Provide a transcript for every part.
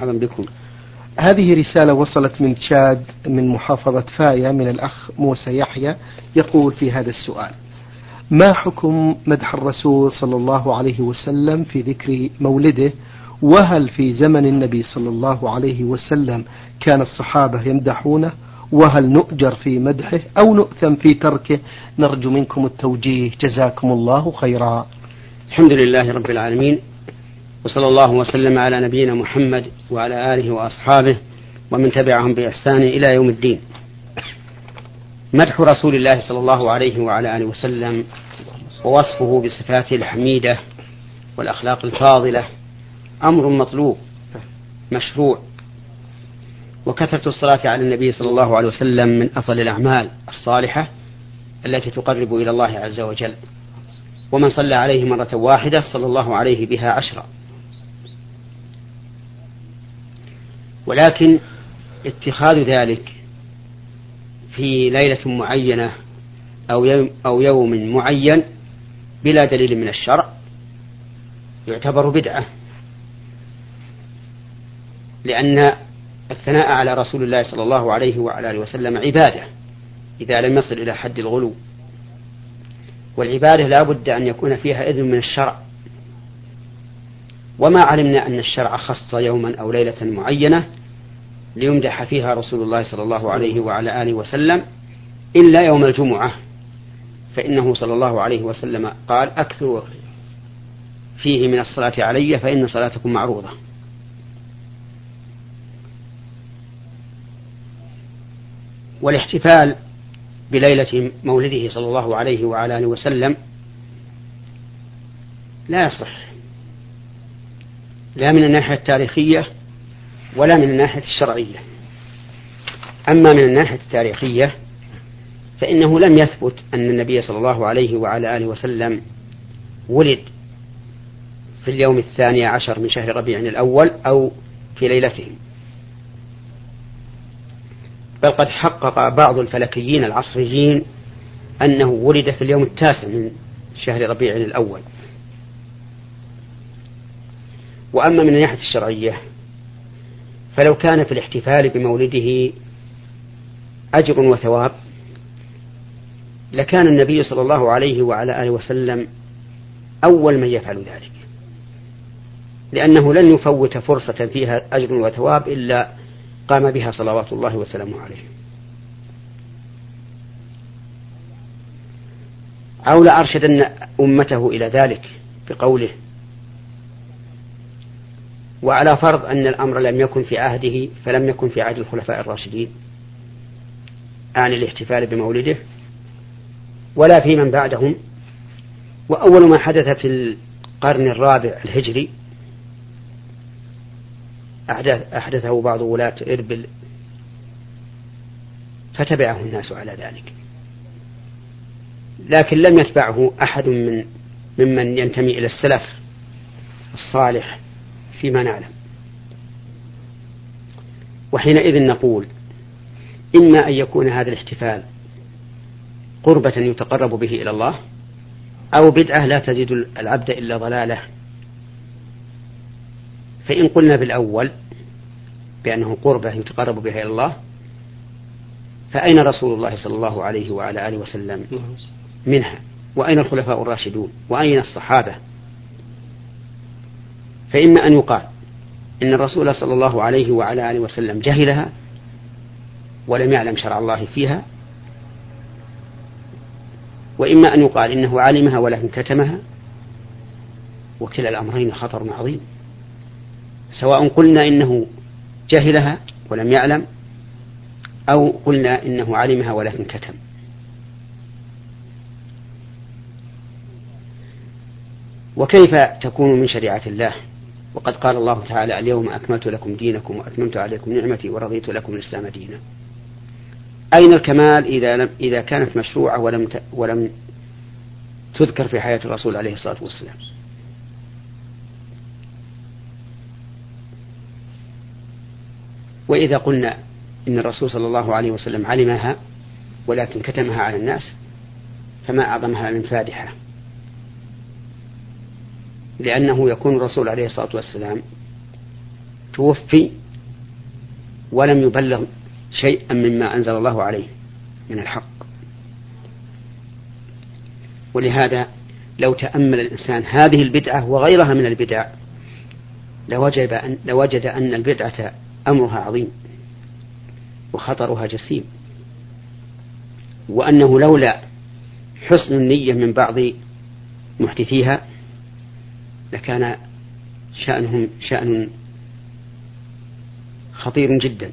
مرحبا بكم. هذه رسالة وصلت من تشاد من محافظة فايا من الأخ موسى يحيى يقول في هذا السؤال. ما حكم مدح الرسول صلى الله عليه وسلم في ذكر مولده؟ وهل في زمن النبي صلى الله عليه وسلم كان الصحابة يمدحونه؟ وهل نؤجر في مدحه أو نؤثم في تركه؟ نرجو منكم التوجيه. جزاكم الله خيرا. الحمد لله رب العالمين. وصلى الله وسلم على نبينا محمد وعلى آله وأصحابه ومن تبعهم بإحسان إلى يوم الدين. مدح رسول الله صلى الله عليه وعلى آله وسلم ووصفه بصفاته الحميدة والأخلاق الفاضلة أمر مطلوب مشروع. وكثرة الصلاة على النبي صلى الله عليه وسلم من أفضل الأعمال الصالحة التي تقرب إلى الله عز وجل. ومن صلى عليه مرة واحدة صلى الله عليه بها عشرا ولكن اتخاذ ذلك في ليلة معينة أو يوم, أو يوم معين بلا دليل من الشرع يعتبر بدعة. لأن الثناء على رسول الله صلى الله عليه وعلى آله وسلم عبادة إذا لم يصل إلى حد الغلو. والعبادة لا بد أن يكون فيها إذن من الشرع. وما علمنا أن الشرع خص يوما أو ليلة معينة ليمدح فيها رسول الله صلى الله عليه وعلى آله وسلم إلا يوم الجمعة. فإنه صلى الله عليه وسلم قال أكثر فيه من الصلاة علي فإن صلاتكم معروضة. والاحتفال بليلة مولده صلى الله عليه وعلى آله وسلم لا يصح لا من الناحية التاريخية ولا من الناحية الشرعية. أما من الناحية التاريخية فإنه لم يثبت أن النبي صلى الله عليه وعلى آله وسلم ولد في اليوم الثاني عشر من شهر ربيع الأول أو في ليلته. بل قد حقق بعض الفلكيين العصريين أنه ولد في اليوم التاسع من شهر ربيع الأول. وأما من الناحية الشرعية فلو كان في الاحتفال بمولده أجر وثواب لكان النبي صلى الله عليه وعلى آله وسلم أول من يفعل ذلك لأنه لن يفوت فرصة فيها أجر وثواب إلا قام بها صلوات الله وسلامه عليه. أو لأرشدن أمته إلى ذلك بقوله وعلى فرض أن الأمر لم يكن في عهده فلم يكن في عهد الخلفاء الراشدين. عن الاحتفال بمولده. ولا في من بعدهم. وأول ما حدث في القرن الرابع الهجري أحدثه بعض ولاة إربل. فتبعه الناس على ذلك. لكن لم يتبعه أحد من ممن ينتمي إلى السلف الصالح. فيما نعلم. وحينئذ نقول إما أن يكون هذا الاحتفال قربة يتقرب به إلى الله أو بدعة لا تزيد العبد إلا ضلاله. فإن قلنا بالأول بأنه قربة يتقرب بها إلى الله فأين رسول الله صلى الله عليه وعلى آله وسلم؟ منها. وأين الخلفاء الراشدون؟ وأين الصحابة؟ فإما أن يقال إن الرسول صلى الله عليه وعلى آله وسلم جهلها ولم يعلم شرع الله فيها وإما أن يقال إنه علمها ولكن كتمها وكلا الأمرين خطر عظيم. سواء قلنا إنه جهلها ولم يعلم أو قلنا إنه علمها ولكن كتم. وكيف تكون من شريعة الله؟ وقد قال الله تعالى اليوم أكملت لكم دينكم وأتممت عليكم نعمتي ورضيت لكم الإسلام دينا. أين الكمال إذا لم إذا كانت مشروعة ولم ولم تذكر في حياة الرسول عليه الصلاة والسلام؟ وإذا قلنا إن الرسول صلى الله عليه وسلم علمها ولكن كتمها على الناس فما أعظمها من فادحة؟ لأنه يكون الرسول عليه الصلاة والسلام توفي ولم يبلغ شيئا مما أنزل الله عليه من الحق. ولهذا لو تأمل الإنسان هذه البدعة وغيرها من البدع لوجد أن, لوجد أن البدعة أمرها عظيم وخطرها جسيم. وأنه لولا حسن النية من بعض محدثيها لكان شأنهم شأن خطير جدا.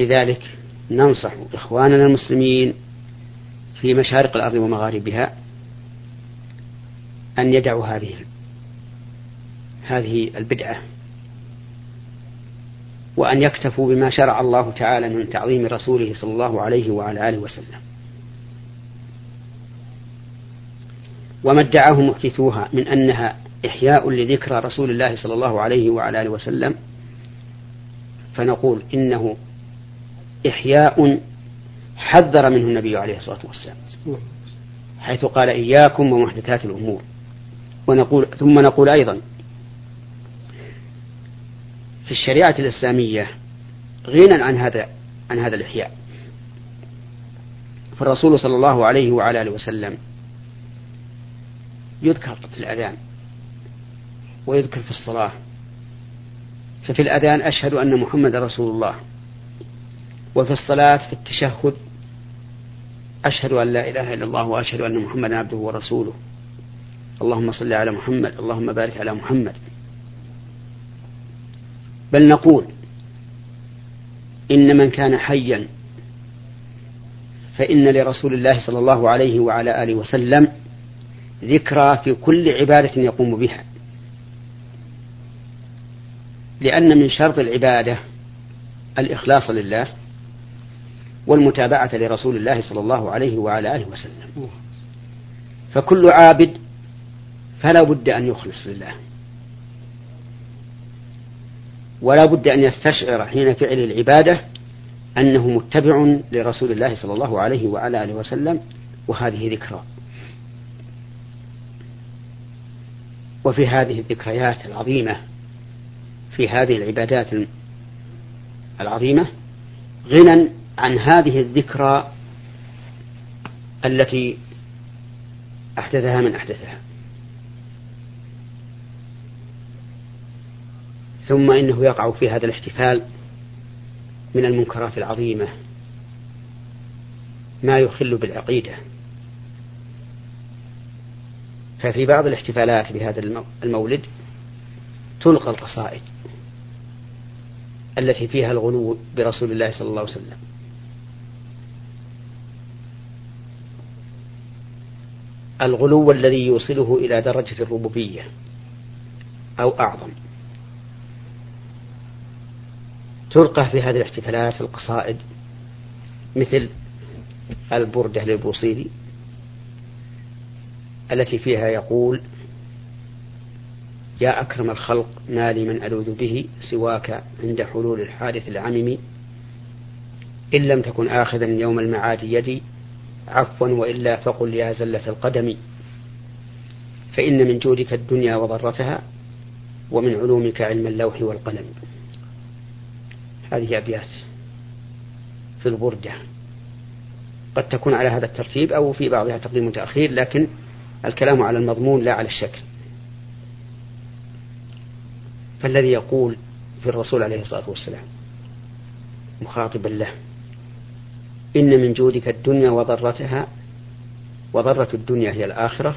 لذلك ننصح إخواننا المسلمين في مشارق الأرض ومغاربها أن يدعوا هذه هذه البدعة وأن يكتفوا بما شرع الله تعالى من تعظيم رسوله صلى الله عليه وعلى آله وسلم. وما ادعاه محدثوها من أنها إحياء لذكرى رسول الله صلى الله عليه وعلى آله وسلم فنقول إنه إحياء حذر منه النبي عليه الصلاة والسلام حيث قال إياكم ومحدثات الأمور. ونقول ثم نقول أيضا في الشريعة الإسلامية غنى عن هذا عن هذا الإحياء. فالرسول صلى الله عليه وعلى آله وسلم يذكر في الأذان ويذكر في الصلاة. ففي الأذان أشهد أن محمد رسول الله. وفي الصلاة في التشهد أشهد أن لا إله إلا الله وأشهد أن محمدا عبده ورسوله. اللهم صل على محمد اللهم بارك على محمد. بل نقول إن من كان حيا فإن لرسول الله صلى الله عليه وعلى آله وسلم ذكرى في كل عبادة يقوم بها. لأن من شرط العبادة الإخلاص لله والمتابعة لرسول الله صلى الله عليه وعلى آله وسلم. فكل عابد فلا بد أن يخلص لله. ولا بد أن يستشعر حين فعل العبادة أنه متبع لرسول الله صلى الله عليه وعلى آله وسلم وهذه ذكرى. وفي هذه الذكريات العظيمة في هذه العبادات العظيمة غنى عن هذه الذكرى التي أحدثها من أحدثها. ثم إنه يقع في هذا الاحتفال من المنكرات العظيمة ما يخل بالعقيدة. ففي بعض الاحتفالات بهذا المولد تلقى القصائد. التي فيها الغلو برسول الله صلى الله عليه وسلم. الغلو الذي يوصله إلى درجة الربوبية أو أعظم. تلقى في هذه الاحتفالات القصائد مثل البردة للبوصيري التي فيها يقول يا أكرم الخلق ما لي من ألوذ به سواك عند حلول الحادث العمم. إن لم تكن آخذا يوم المعاد يدي عفوا وإلا فقل يا زلة القدم. فإن من جودك الدنيا وضرتها ومن علومك علم اللوح والقلم. هذه أبيات في البردة. قد تكون على هذا الترتيب أو في بعضها تقديم وتأخير لكن الكلام على المضمون لا على الشكل. فالذي يقول في الرسول عليه الصلاة والسلام مخاطبا له إن من جودك الدنيا وضرتها وضرة الدنيا هي الآخرة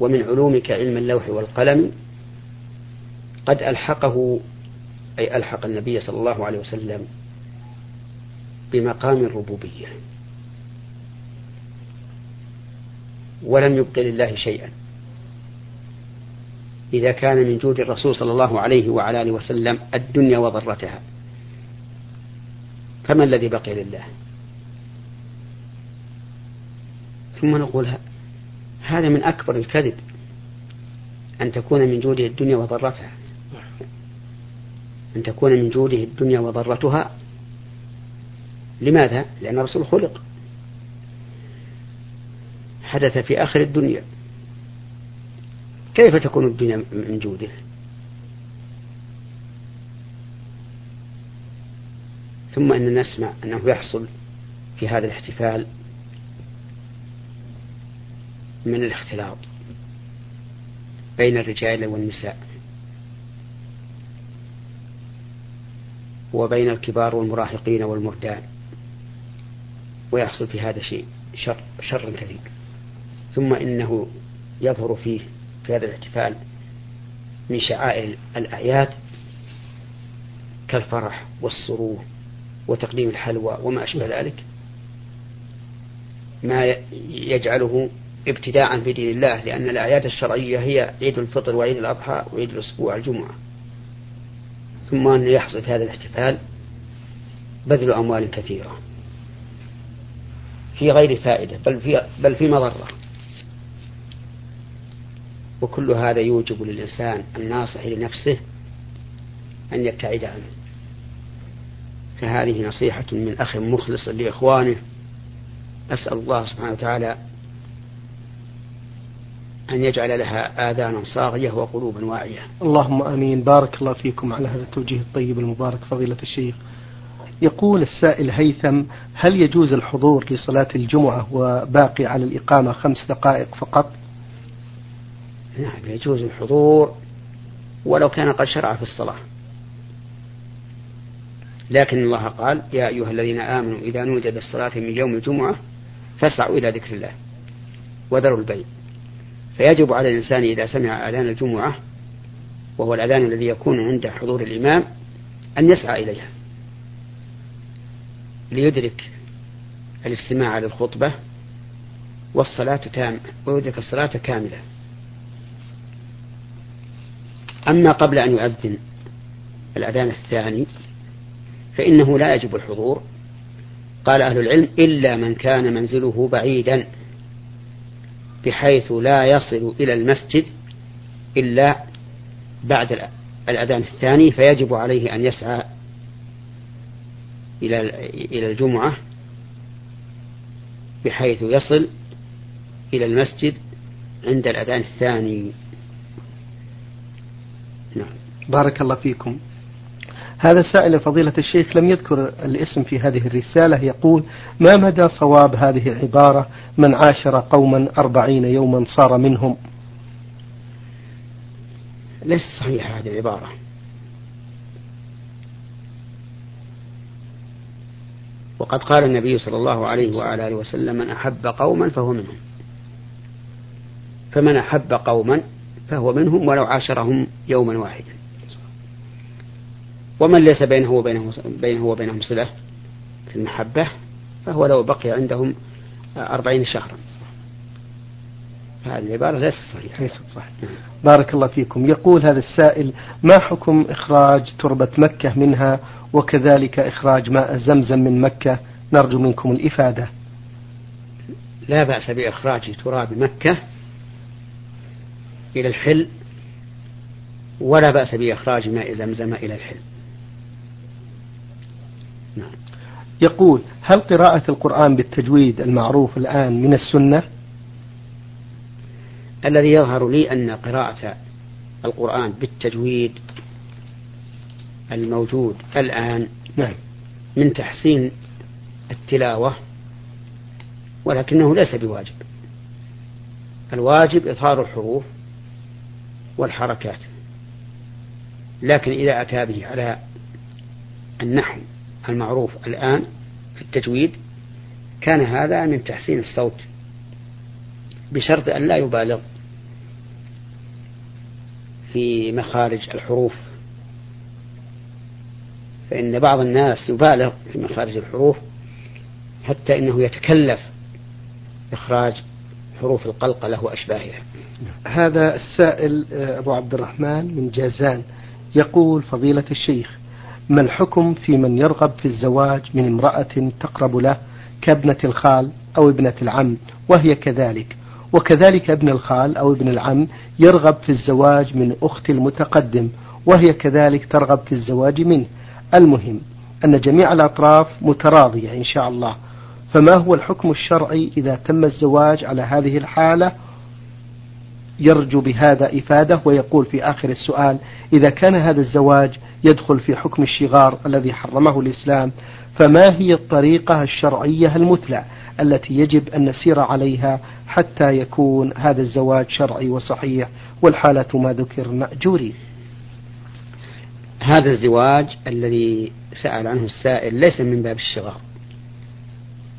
ومن علومك علم اللوح والقلم قد ألحقه أي ألحق النبي صلى الله عليه وسلم بمقام الربوبية. ولم يبق لله شيئا. إذا كان من جود الرسول صلى الله عليه وعلى آله وسلم الدنيا وضرتها. فما الذي بقي لله؟ ثم نقول هذا من أكبر الكذب أن تكون من جوده الدنيا وضرتها. أن تكون من جوده الدنيا وضرتها. لماذا؟ لأن الرسول خلق. حدث في آخر الدنيا. كيف تكون الدنيا من جوده؟ ثم إننا نسمع أنه يحصل في هذا الاحتفال من الاختلاط بين الرجال والنساء وبين الكبار والمراهقين والمردان ويحصل في هذا شيء شر شر كثير. ثم إنه يظهر فيه في هذا الاحتفال من شعائر الأعياد كالفرح والسرور وتقديم الحلوى وما أشبه ذلك ما يجعله ابتداعا في دين الله لأن الأعياد الشرعية هي عيد الفطر وعيد الأضحى وعيد الأسبوع الجمعة. ثم أن يحصل في هذا الاحتفال بذل أموال كثيرة. في غير فائدة بل في, بل في مضرة. وكل هذا يوجب للإنسان الناصح لنفسه أن يبتعد عنه. فهذه نصيحة من أخ مخلص لإخوانه. أسأل الله سبحانه وتعالى أن يجعل لها آذانا صاغية وقلوبا واعية. اللهم آمين. بارك الله فيكم على هذا التوجيه الطيب المبارك فضيلة الشيخ. يقول السائل هيثم هل يجوز الحضور لصلاة الجمعة وباقي على الإقامة خمس دقائق فقط؟ نعم يجوز الحضور ولو كان قد شرع في الصلاة. لكن الله قال يا أيها الذين آمنوا إذا نودي للصلاة من يوم الجمعة فاسعوا إلى ذكر الله وذروا البيع. فيجب على الإنسان إذا سمع أذان الجمعة وهو الأذان الذي يكون عند حضور الإمام أن يسعى إليها ليدرك الاستماع للخطبة والصلاة تامة ويدرك الصلاة كاملة. أما قبل أن يؤذن الأذان الثاني فإنه لا يجب الحضور. قال أهل العلم إلا من كان منزله بعيدا بحيث لا يصل إلى المسجد إلا بعد الأذان الثاني فيجب عليه أن يسعى إلى إلى الجمعة بحيث يصل إلى المسجد عند الأذان الثاني. بارك الله فيكم. هذا السائل فضيلة الشيخ لم يذكر الاسم في هذه الرسالة يقول ما مدى صواب هذه العبارة؟ من عاشر قوما أربعين يوما صار منهم. ليس صحيحة هذه العبارة. وقد قال النبي صلى الله عليه وعلى آله وسلم من أحب قوما فهو منهم. فمن أحب قوما فهو منهم ولو عاشرهم يوما واحدا. ومن ليس بينه وبينه بينه وبينهم صلة في المحبة فهو لو بقي عندهم أربعين شهرا. هذه العبارة ليست صحيحة. ليست صحيحة. بارك الله فيكم. يقول هذا السائل ما حكم إخراج تربة مكة منها وكذلك إخراج ماء زمزم من مكة؟ نرجو منكم الإفادة. لا بأس بإخراج تراب مكة إلى الحل ولا بأس بإخراج ماء زمزم إلى الحل. نعم. يقول هل قراءة القرآن بالتجويد المعروف الآن من السنة؟ الذي يظهر لي أن قراءة القرآن بالتجويد الموجود الآن نعم. من تحسين التلاوة ولكنه ليس بواجب الواجب إظهار الحروف والحركات لكن إذا أتى به على النحو المعروف الآن في التجويد كان هذا من تحسين الصوت بشرط أن لا يبالغ في مخارج الحروف. فإن بعض الناس يبالغ في مخارج الحروف حتى إنه يتكلف إخراج حروف القلقلة وأشباهها. هذا السائل أبو عبد الرحمن من جازان يقول فضيلة الشيخ ما الحكم في من يرغب في الزواج من امرأة تقرب له كابنة الخال أو ابنة العم وهي كذلك؟ وكذلك ابن الخال أو ابن العم يرغب في الزواج من أخت المتقدم وهي كذلك ترغب في الزواج منه. المهم أن جميع الأطراف متراضية إن شاء الله. فما هو الحكم الشرعي إذا تم الزواج على هذه الحالة يرجو بهذا إفادة ويقول في آخر السؤال إذا كان هذا الزواج يدخل في حكم الشغار الذي حرمه الإسلام فما هي الطريقة الشرعية المثلى التي يجب أن نسير عليها حتى يكون هذا الزواج شرعي وصحيح؟ والحالة ما ذكر مأجورين هذا الزواج الذي سأل عنه السائل ليس من باب الشغار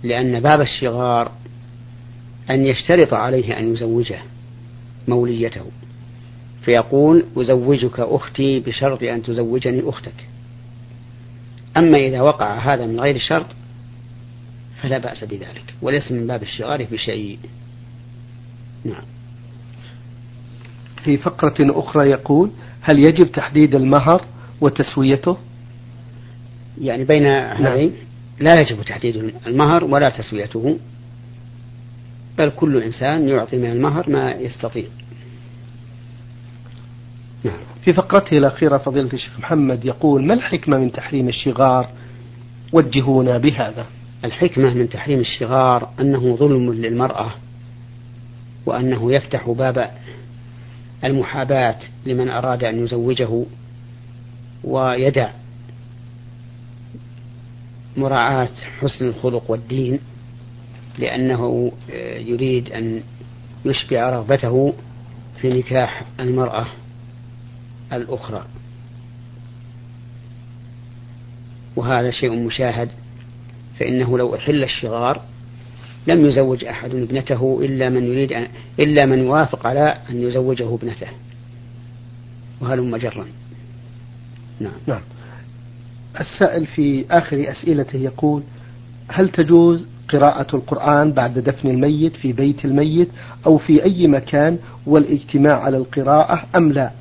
لأن باب الشغار أن يشترط عليه أن يزوجه. موليته. فيقول أزوجك أختي بشرط أن تزوجني أختك. أما إذا وقع هذا من غير شرط فلا بأس بذلك وليس من باب الشغار بشيء نعم. في فقرة أخرى يقول هل يجب تحديد المهر وتسويته؟ يعني بين هذين نعم. لا يجب تحديد المهر ولا تسويته. بل كل إنسان يعطي من المهر ما يستطيع. نعم. في فقرته الأخيرة فضيلة الشيخ محمد يقول ما الحكمة من تحريم الشغار؟ وجهونا بهذا. الحكمة من تحريم الشغار أنه ظلم للمرأة وأنه يفتح باب المحاباة لمن أراد أن يزوجه ويدع مراعاة حسن الخلق والدين. لأنه يريد أن يشبع رغبته في نكاح المرأة الأخرى. وهذا شيء مشاهد فإنه لو أحل الشغار لم يزوج أحد ابنته إلا من يريد أن إلا من يوافق على أن يزوجه ابنته. وهلم جرا نعم. نعم. السائل في آخر أسئلته يقول هل تجوز قراءة القرآن بعد دفن الميت في بيت الميت أو في أي مكان والاجتماع على القراءة أم لا؟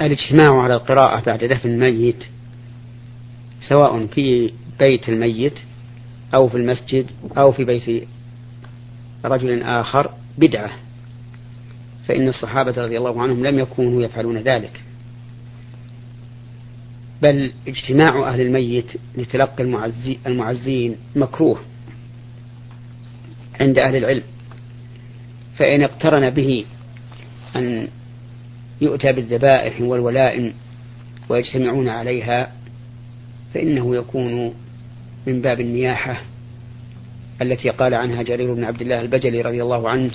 الاجتماع على القراءة بعد دفن الميت سواء في بيت الميت أو في المسجد أو في بيت رجل آخر بدعة فإن الصحابة رضي الله عنهم لم يكونوا يفعلون ذلك. بل اجتماع أهل الميت لتلقي المعزي المعزين مكروه عند أهل العلم. فإن اقترن به أن يؤتى بالذبائح والولائم ويجتمعون عليها فإنه يكون من باب النياحة التي قال عنها جرير بن عبد الله البجلي رضي الله عنه.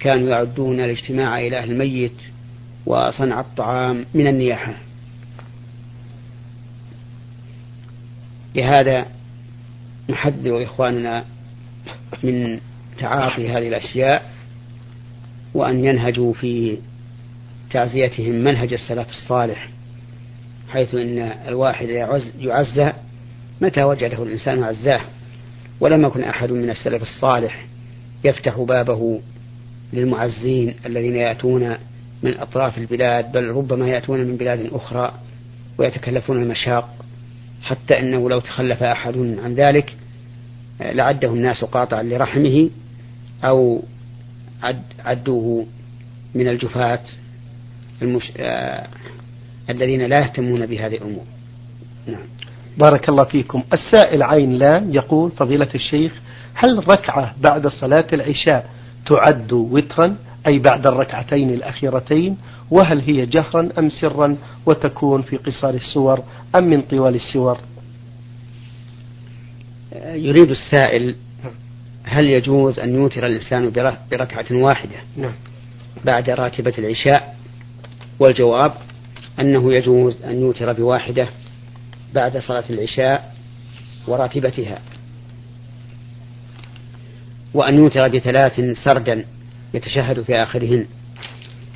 كانوا يعدون الاجتماع إلى أهل الميت وصنع الطعام من النياحة. لهذا نحذر إخواننا من تعاطي هذه الأشياء وأن ينهجوا في تعزيتهم منهج السلف الصالح حيث إن الواحد يعزى متى وجده الإنسان عزاه؟ ولم يكن أحد من السلف الصالح يفتح بابه للمعزين الذين يأتون من أطراف البلاد بل ربما يأتون من بلاد أخرى ويتكلفون المشاق. حتى أنه لو تخلف أحد عن ذلك لعده الناس قاطعا لرحمه أو عد عدوه من الجفاة المش... آه... الذين لا يهتمون بهذه الأمور. نعم. بارك الله فيكم. السائل عين لام يقول فضيلة الشيخ هل ركعة بعد صلاة العشاء تعد وترا؟ أي بعد الركعتين الأخيرتين وهل هي جهرا أم سرا وتكون في قصار السور أم من طوال السور؟ يريد السائل هل يجوز أن يوتر الإنسان بركعة واحدة نعم. بعد راتبة العشاء؟ والجواب أنه يجوز أن يوتر بواحدة بعد صلاة العشاء وراتبتها. وأن يوتر بثلاث سردا يتشهد في آخرهن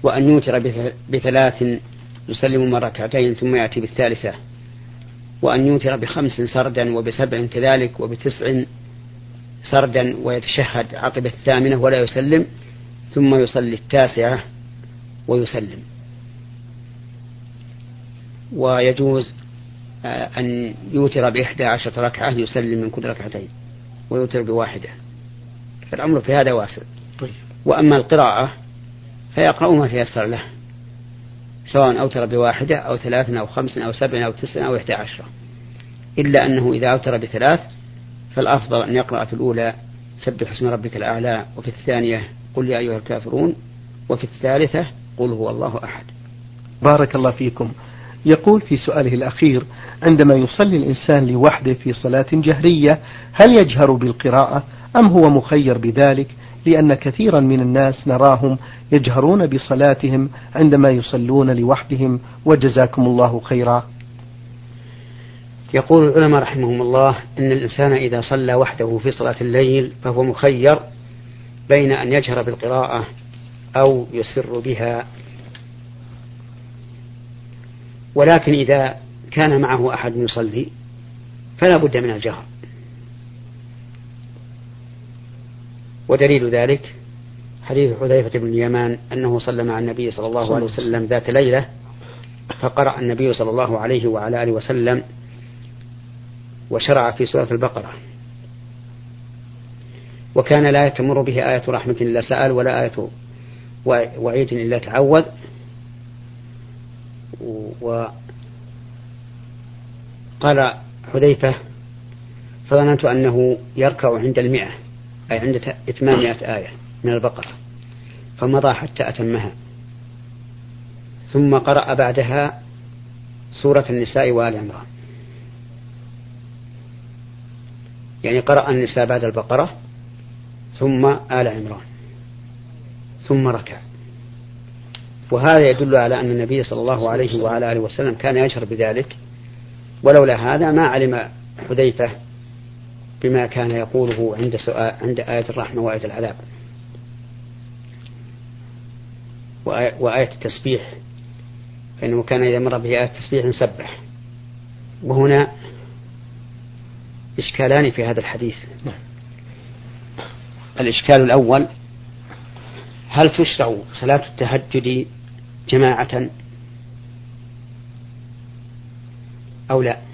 وأن يوتر بثلاث يسلم من ركعتين ثم يأتي بالثالثة وأن يوتر بخمس سردا وبسبع كذلك وبتسع سردا ويتشهد عقب الثامنة ولا يسلم ثم يصلي التاسعة ويسلم. ويجوز آه، أن يوتر بإحدى عشرة ركعة يسلم من كل ركعتين ويوتر بواحدة. فالأمر في هذا واسع. طيب. وأما القراءة فيقرأ ما تيسر له سواء أوتر بواحدة أو ثلاث أو خمس أو سبع أو تسع أو إحدى عشرة إلا أنه إذا أوتر بثلاث فالأفضل أن يقرأ في الأولى سبح اسم ربك الأعلى وفي الثانية قل يا أيها الكافرون وفي الثالثة قل هو الله أحد. بارك الله فيكم. يقول في سؤاله الأخير عندما يصلي الإنسان لوحده في صلاة جهرية هل يجهر بالقراءة أم هو مخير بذلك؟ لأن كثيرا من الناس نراهم يجهرون بصلاتهم عندما يصلون لوحدهم وجزاكم الله خيرا. يقول العلماء رحمهم الله إن الإنسان إذا صلى وحده في صلاة الليل فهو مخير بين أن يجهر بالقراءة أو يسر بها. ولكن إذا كان معه أحد يصلي فلا بد من الجهر. ودليل ذلك حديث حذيفة بن اليمان أنه صلى مع النبي صلى الله عليه وسلم ذات ليلة فقرأ النبي صلى الله عليه وعلى آله وسلم وشرع في سورة البقرة. وكان لا تمر به آية رحمة إلا سأل ولا آية وعيد إلا تعوذ. وقال حذيفة فظننت أنه يركع عند المئة. أي عند إتمام آية من البقرة فمضى حتى أتمها. ثم قرأ بعدها سورة النساء وآل عمران. يعني قرأ النساء بعد البقرة ثم آل عمران ثم ركع. وهذا يدل على أن النبي صلى الله عليه وعلى آله وسلم كان يجهر بذلك. ولولا هذا ما علم حذيفة بما كان يقوله عند سؤال عند آية الرحمة وآية العذاب. وآية التسبيح. فإنه كان إذا مر به آية التسبيح سبح وهنا إشكالان في هذا الحديث. نعم. الإشكال الأول هل تشرع صلاة التهجد جماعة؟ أو لا؟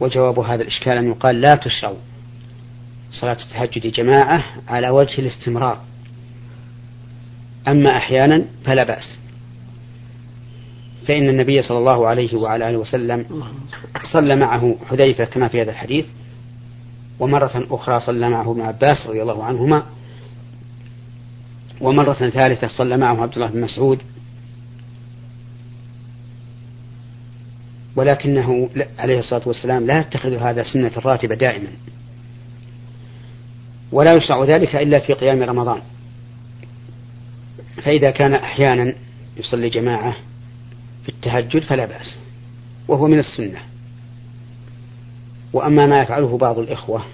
وجواب هذا الإشكال أن يقال لا تشرع صلاة التهجد جماعة على وجه الاستمرار. أما أحيانا فلا بأس. فإن النبي صلى الله عليه وعلى آله وسلم صلى معه حذيفة كما في هذا الحديث ومرة أخرى صلى معه ابن عباس رضي الله عنهما ومرة ثالثة صلى معه عبد الله بن مسعود ولكنه عليه الصلاة والسلام لا يتخذ هذا سنة راتبة دائما. ولا يشرع ذلك إلا في قيام رمضان. فإذا كان أحيانا يصلي جماعة في التهجد فلا بأس وهو من السنة. وأما ما يفعله بعض الإخوة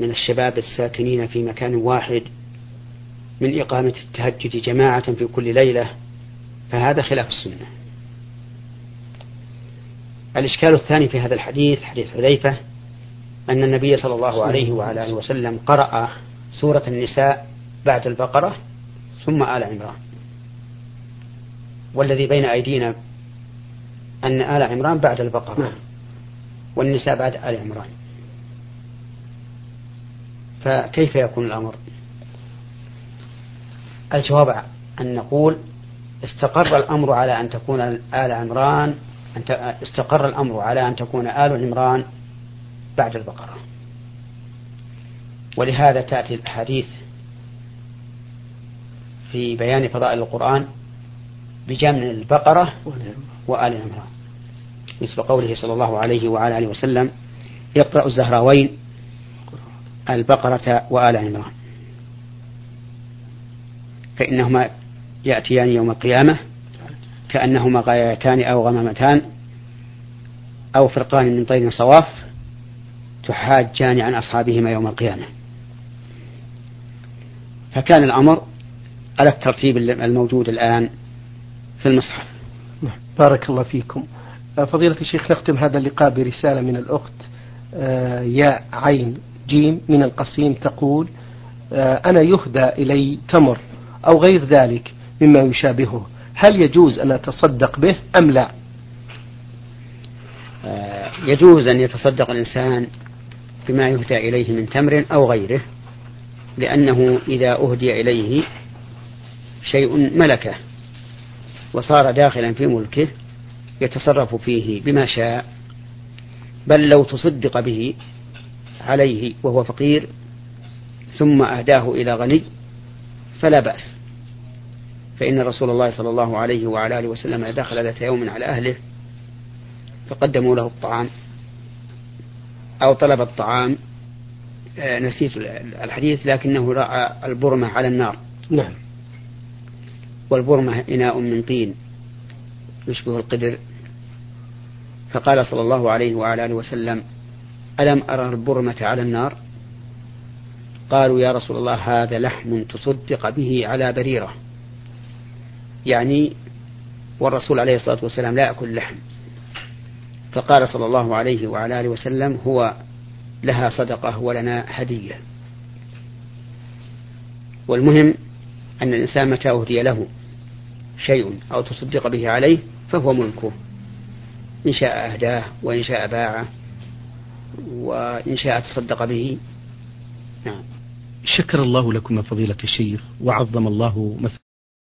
من الشباب الساكنين في مكان واحد من إقامة التهجد جماعة في كل ليلة فهذا خلاف السنة. الإشكال الثاني في هذا الحديث حديث حذيفة أن النبي صلى الله عليه وعلى آله وسلم قرأ سورة النساء بعد البقرة ثم آل عمران. والذي بين أيدينا أن آل عمران بعد البقرة نعم. والنساء بعد آل عمران. فكيف يكون الأمر؟ الجواب أن نقول استقر الأمر على أن تكون آل عمران أن استقر الأمر على أن تكون آل عمران بعد البقرة. ولهذا تأتي الأحاديث في بيان فضائل القرآن بجمع البقرة وآل عمران. مثل قوله صلى الله عليه وعلى آله وسلم يقرأ الزهراوين البقرة وآل عمران. فإنهما يأتيان يوم القيامة كأنهما غايتان أو غمامتان أو فرقان من طير صواف تحاجان عن أصحابهما يوم القيامة. فكان الأمر على الترتيب الموجود الآن في المصحف. نعم. بارك الله فيكم. آه، فضيلة الشيخ نختم هذا اللقاء برسالة من الأخت آه، يا عين جيم من القصيم تقول آه، أنا يهدى إلي تمر أو غير ذلك مما يشابهه. هل يجوز أن أتصدق به أم لا؟ يجوز أن يتصدق الإنسان بما يهدى إليه من تمر أو غيره لأنه إذا أهدي إليه شيء ملكه وصار داخلا في ملكه يتصرف فيه بما شاء بل لو تصدق به عليه وهو فقير ثم أهداه إلى غني فلا بأس. فإن رسول الله صلى الله عليه وعلى آله وسلم دخل ذات يوم على أهله فقدموا له الطعام أو طلب الطعام. آه، نسيت الحديث لكنه رأى البرمة على النار. نعم. والبرمة إناء من طين يشبه القدر. فقال صلى الله عليه وعلى آله وسلم ألم أرى البرمة على النار؟ قالوا يا رسول الله هذا لحم تصدق به على بريرة. يعني والرسول عليه الصلاة والسلام لا يأكل لحم فقال صلى الله عليه وعلى آله وسلم هو لها صدقة ولنا هدية. والمهم أن الإنسان متى أهدي له شيء أو تصدق به عليه فهو ملكه. إن شاء أهداه وإن شاء باعه وإن شاء تصدق به. نعم. شكر الله لكم فضيلة الشيخ وعظم الله مثلا